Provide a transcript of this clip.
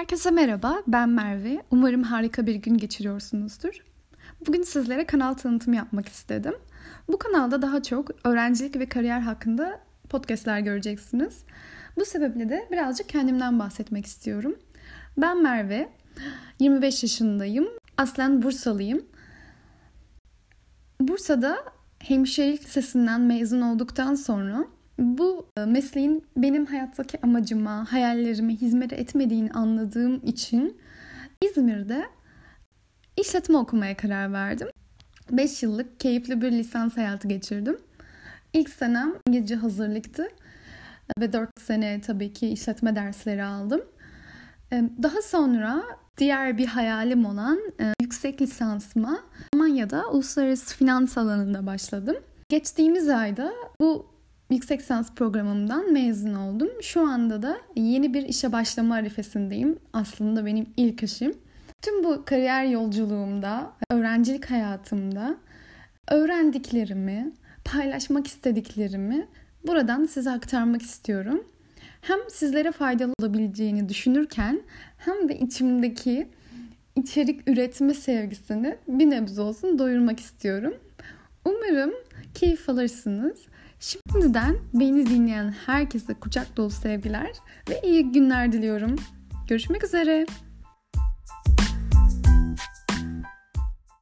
Herkese merhaba, ben Merve. Umarım harika bir gün geçiriyorsunuzdur. Bugün sizlere kanal tanıtımı yapmak istedim. Bu kanalda daha çok öğrencilik ve kariyer hakkında podcastler göreceksiniz. Bu sebeple de birazcık kendimden bahsetmek istiyorum. Ben Merve, 25 yaşındayım. Aslen Bursalıyım. Bursa'da hemşirelik lisesinden mezun olduktan sonra bu e, mesleğin benim hayattaki amacıma, hayallerime hizmet etmediğini anladığım için İzmir'de işletme okumaya karar verdim. 5 yıllık keyifli bir lisans hayatı geçirdim. İlk senem İngilizce hazırlıktı ve 4 sene tabii ki işletme dersleri aldım. E, daha sonra diğer bir hayalim olan e, yüksek lisansıma Almanya'da uluslararası finans alanında başladım. Geçtiğimiz ayda bu yüksek lisans programımdan mezun oldum. Şu anda da yeni bir işe başlama arifesindeyim. Aslında benim ilk işim. Tüm bu kariyer yolculuğumda, öğrencilik hayatımda öğrendiklerimi, paylaşmak istediklerimi buradan size aktarmak istiyorum. Hem sizlere faydalı olabileceğini düşünürken hem de içimdeki içerik üretme sevgisini bir nebze olsun doyurmak istiyorum. Umarım keyif alırsınız. Şimdiden beni dinleyen herkese kucak dolu sevgiler ve iyi günler diliyorum. Görüşmek üzere.